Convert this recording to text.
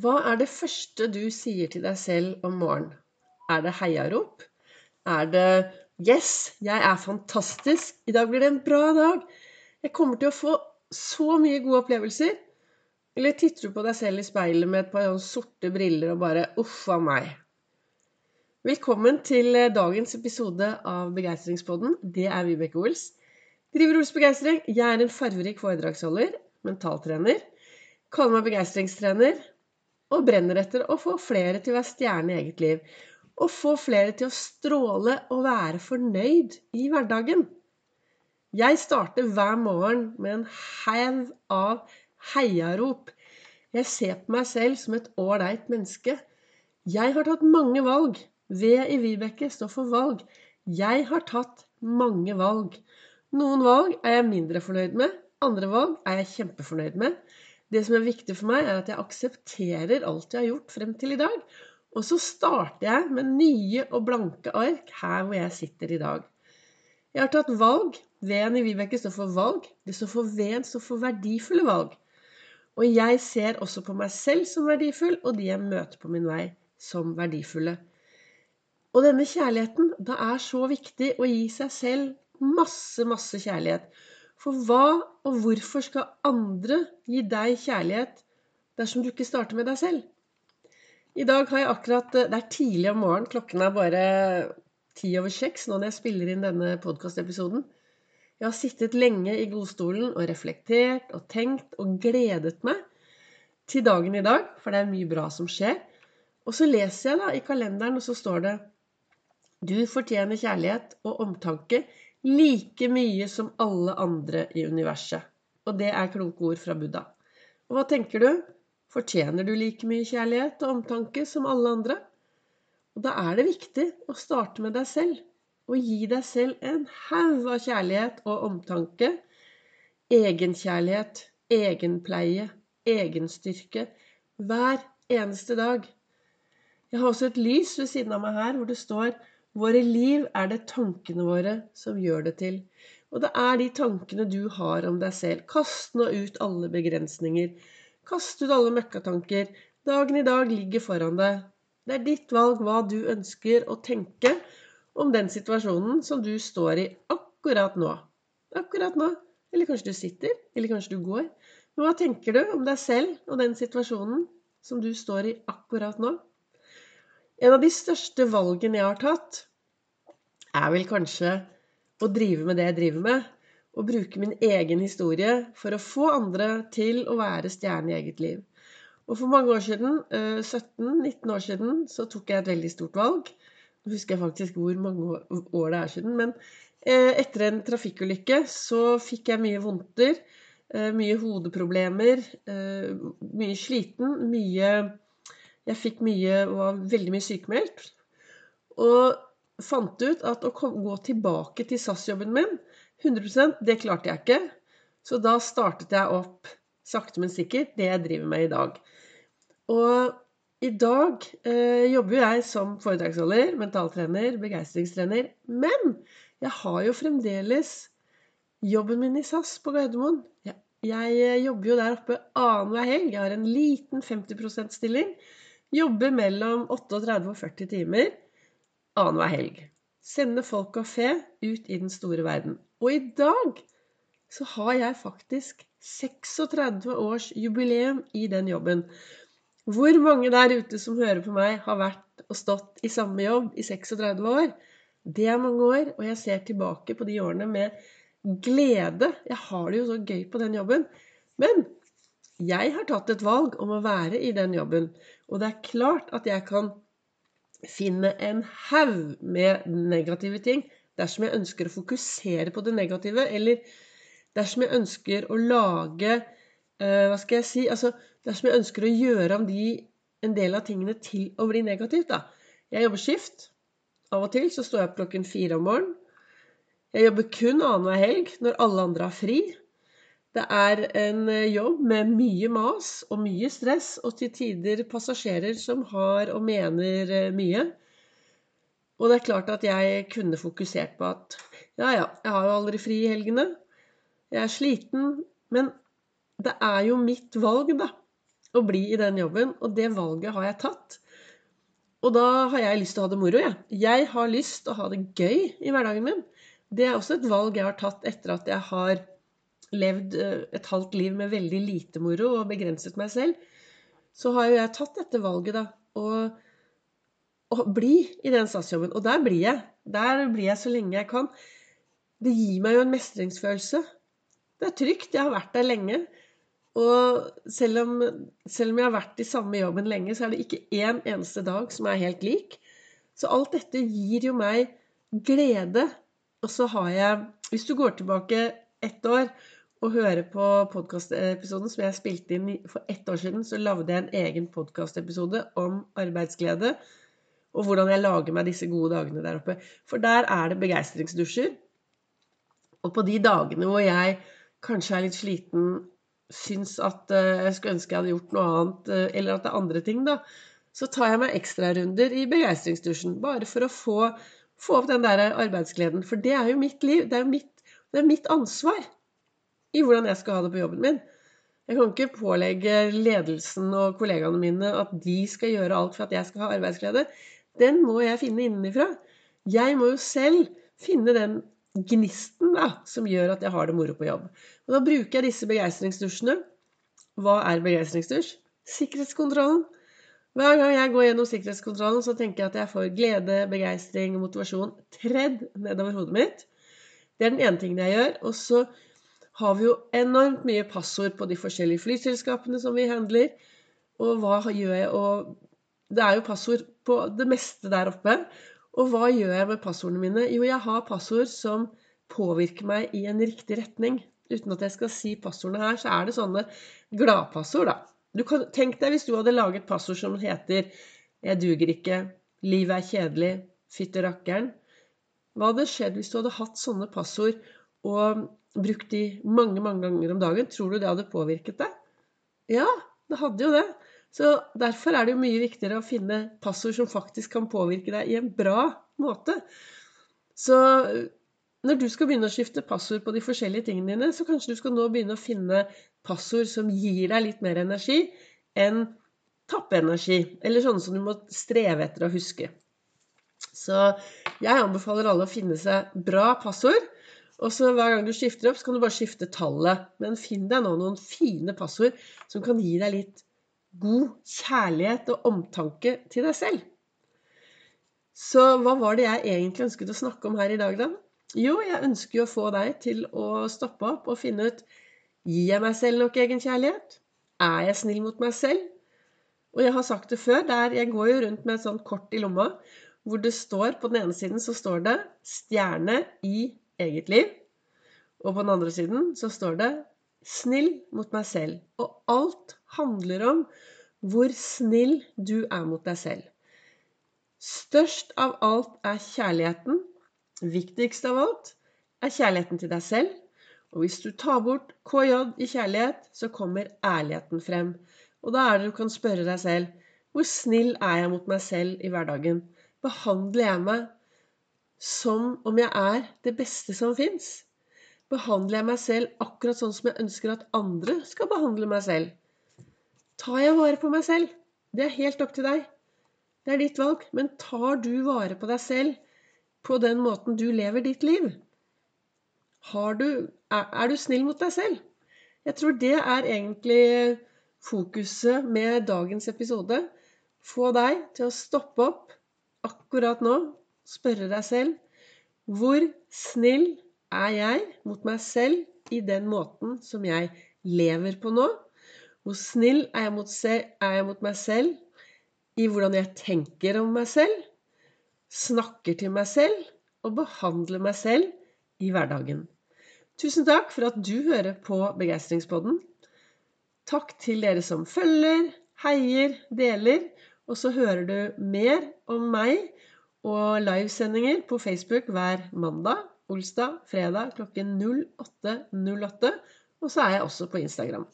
Hva er det første du sier til deg selv om morgenen? Er det heiarop? Er det 'Yes, jeg er fantastisk. I dag blir det en bra dag. Jeg kommer til å få så mye gode opplevelser'? Eller titter du på deg selv i speilet med et par sorte briller og bare 'Uff a meg'? Velkommen til dagens episode av Begeistringspodden. Det er Vibeke Ols. Driver Ols Begeistring. Jeg er en farverik foredragsholder, mentaltrener. Kaller meg begeistringstrener og brenner etter å få flere til å være stjerne i eget liv. Og få flere til å stråle og være fornøyd i hverdagen. Jeg starter hver morgen med en haug av heiarop. Jeg ser på meg selv som et ålreit menneske. Jeg har tatt mange valg. V i Vibeke står for valg. Jeg har tatt mange valg. Noen valg er jeg mindre fornøyd med. Andre valg er jeg kjempefornøyd med. Det som er viktig for meg, er at jeg aksepterer alt jeg har gjort frem til i dag. Og så starter jeg med nye og blanke ark her hvor jeg sitter i dag. Jeg har tatt valg. V-en i Vibeke står for valg. Det står for V-en står for verdifulle valg. Og jeg ser også på meg selv som verdifull, og de jeg møter på min vei, som verdifulle. Og denne kjærligheten, det er så viktig å gi seg selv masse, masse kjærlighet. For hva og hvorfor skal andre gi deg kjærlighet dersom du ikke starter med deg selv? I dag har jeg akkurat Det er tidlig om morgenen. Klokken er bare ti over seks nå når jeg spiller inn denne podkastepisoden. Jeg har sittet lenge i godstolen og reflektert og tenkt og gledet meg til dagen i dag, for det er mye bra som skjer. Og så leser jeg da i kalenderen, og så står det Du fortjener kjærlighet og omtanke like mye som alle andre i universet. Og det er kloke ord fra Buddha. Og hva tenker du? Fortjener du like mye kjærlighet og omtanke som alle andre? Og da er det viktig å starte med deg selv. Og gi deg selv en haug av kjærlighet og omtanke. Egenkjærlighet, egenpleie, egenstyrke. Hver eneste dag. Jeg har også et lys ved siden av meg her hvor det står Våre liv er det tankene våre som gjør det til. Og det er de tankene du har om deg selv. Kast nå ut alle begrensninger. Kast ut alle møkkatanker. Dagen i dag ligger foran deg. Det er ditt valg hva du ønsker å tenke om den situasjonen som du står i akkurat nå. Akkurat nå. Eller kanskje du sitter, eller kanskje du går. Men hva tenker du om deg selv og den situasjonen som du står i akkurat nå? En av de største valgene jeg har tatt, er vel kanskje å drive med det jeg driver med. Og bruke min egen historie for å få andre til å være stjerne i eget liv. Og for mange år siden, 17-19 eh, år siden, så tok jeg et veldig stort valg. Nå husker jeg faktisk hvor mange år det er siden. Men eh, etter en trafikkulykke så fikk jeg mye vondter. Eh, mye hodeproblemer. Mye sliten. Mye jeg fikk mye, var veldig mye sykemeldt. Og fant ut at å gå tilbake til SAS-jobben min 100% det klarte jeg ikke. Så da startet jeg opp sakte, men sikkert det jeg driver med i dag. Og i dag eh, jobber jeg som foredragsholder, mentaltrener, begeistringstrener. Men jeg har jo fremdeles jobben min i SAS på Gardermoen. Jeg, jeg jobber jo der oppe annenhver helg. Jeg har en liten 50 %-stilling. Jobber mellom 38 og 40 timer annenhver helg. Sende folk og fe ut i den store verden. Og i dag så har jeg faktisk 36 års jubileum i den jobben. Hvor mange der ute som hører på meg, har vært og stått i samme jobb i 36 år? Det er mange år, og jeg ser tilbake på de årene med glede. Jeg har det jo så gøy på den jobben. Men jeg har tatt et valg om å være i den jobben. Og det er klart at jeg kan finne en haug med negative ting dersom jeg ønsker å fokusere på det negative, eller dersom jeg ønsker å lage uh, Hva skal jeg si altså, Dersom jeg ønsker å gjøre om de, en del av tingene til å bli negativt. da. Jeg jobber skift. Av og til så står jeg opp klokken fire om morgenen. Jeg jobber kun annenhver helg når alle andre har fri. Det er en eh, jobb med mye mas og mye stress, og til tider passasjerer som har og mener eh, mye. Og det er klart at jeg kunne fokusert på at ja, ja, jeg har jo aldri fri i helgene. Jeg er sliten. Men det er jo mitt valg, da. å bli i den jobben, og det valget har jeg tatt. Og da har jeg lyst til å ha det moro, jeg. Jeg har lyst til å ha det gøy i hverdagen min. Det er også et valg jeg har tatt etter at jeg har levd eh, et halvt liv med veldig lite moro og begrenset meg selv. Så har jo jeg tatt dette valget, da. Og, og bli i den statsjobben. Og der blir jeg. Der blir jeg så lenge jeg kan. Det gir meg jo en mestringsfølelse. Det er trygt. Jeg har vært der lenge. Og selv om, selv om, jeg har vært i samme jobben lenge, så er det ikke én eneste dag som er helt lik. Så alt dette gir jo meg glede. Og så har jeg Hvis du går tilbake ett år og høre på podkastepisoden som jeg spilte inn for ett år siden, så lagde jeg en egen podkastepisode om arbeidsglede. Og hvordan jeg lager meg disse gode dagene der oppe. For der er det begeistringsdusjer. Og på de dagene hvor jeg kanskje er litt sliten syns at eh, jeg skulle ønske jeg hadde gjort noe annet, eh, eller at det er andre ting, da, så tar jeg meg ekstrarunder i begeistringsdusjen. Bare for å få, få, opp den der arbeidsgleden. For det er jo mitt liv. Det er jo mitt, det er mitt ansvar i hvordan jeg skal ha det på jobben min. Jeg kan ikke pålegge ledelsen og kollegaene mine at de skal gjøre alt for at jeg skal ha arbeidsglede. Den må jeg finne innenfra. Jeg må jo selv finne den gnisten da, som gjør at jeg har det moro på jobb. Og da bruker jeg disse begeistringsdusjene. Hva er begeistringsdusj? Sikkerhetskontrollen. Hver gang jeg går gjennom sikkerhetskontrollen, så tenker jeg at jeg får glede, begeistring og motivasjon tredd nedover hodet mitt. Det er den ene tingen jeg gjør. Og så har vi jo enormt mye passord på de forskjellige flyselskapene som vi handler. Og hva gjør jeg? Og det er jo passord på det meste der oppe. Og hva gjør jeg med passordene mine? Jo, jeg har passord som påvirker meg i en riktig retning. Uten at jeg skal si passordene her, så er det sånne gladpassord, da. Du kan, tenk deg hvis du hadde laget passord som heter 'Jeg duger ikke', 'Livet er kjedelig', 'Fytte rakkeren'. Hva hadde skjedd hvis du hadde hatt sånne passord og brukt de mange, mange ganger om dagen? Tror du det hadde påvirket deg? Ja, det hadde jo det. Så derfor er det jo mye viktigere å finne passord som faktisk kan påvirke deg i en bra måte. Så når du skal begynne å skifte passord på de forskjellige tingene dine, så kanskje du skal nå begynne å finne passord som gir deg litt mer energi enn tappenergi, Eller sånne som du må streve etter å huske. Så jeg anbefaler alle å finne seg bra passord. Og så hver gang du skifter opp, så kan du bare skifte tallet. Men finn deg nå noen fine passord som kan gi deg litt god kjærlighet og omtanke til deg selv. Så hva var det jeg egentlig ønsket å snakke om her i dag, da? Jo, jeg ønsker jo å få deg til å stoppe opp og finne ut Gir jeg meg selv nok egenkjærlighet? Er jeg snill mot meg selv? Og jeg har sagt det før, der jeg går jo rundt med et sånt kort i lomma hvor det står På den ene siden så står det 'Stjerne i eget liv'. Og på den andre siden så står det snill mot meg selv. Og alt handler om hvor snill du er mot deg selv. Størst av alt er kjærligheten. Viktigst av alt er kjærligheten til deg selv. Og hvis du tar bort KJ i kjærlighet, så kommer ærligheten frem. Og da er det du kan spørre deg selv hvor snill er jeg mot meg selv i hverdagen? Behandler jeg meg som om jeg er det beste som fins? Behandler jeg meg selv akkurat sånn som jeg ønsker at andre skal behandle meg selv? Tar jeg vare på meg selv? Det er helt opp til deg. Det er ditt valg. Men tar du vare på deg selv på den måten du lever ditt liv? Du, er, du snill mot deg selv? Jeg tror det er egentlig fokuset med dagens episode. Få deg til å stoppe opp akkurat nå, spørre deg selv hvor snill er jeg mot meg selv i den måten som jeg lever på nå? Hvor snill er jeg mot, er jeg mot meg selv i hvordan jeg tenker om meg selv, snakker til meg selv og behandler meg selv i hverdagen? Tusen takk for at du hører på Begeistringspodden. Takk til dere som følger, heier, deler. Og så hører du mer om meg og livesendinger på Facebook hver mandag Olstad, fredag klokken 08.08. Og så er jeg også på Instagram.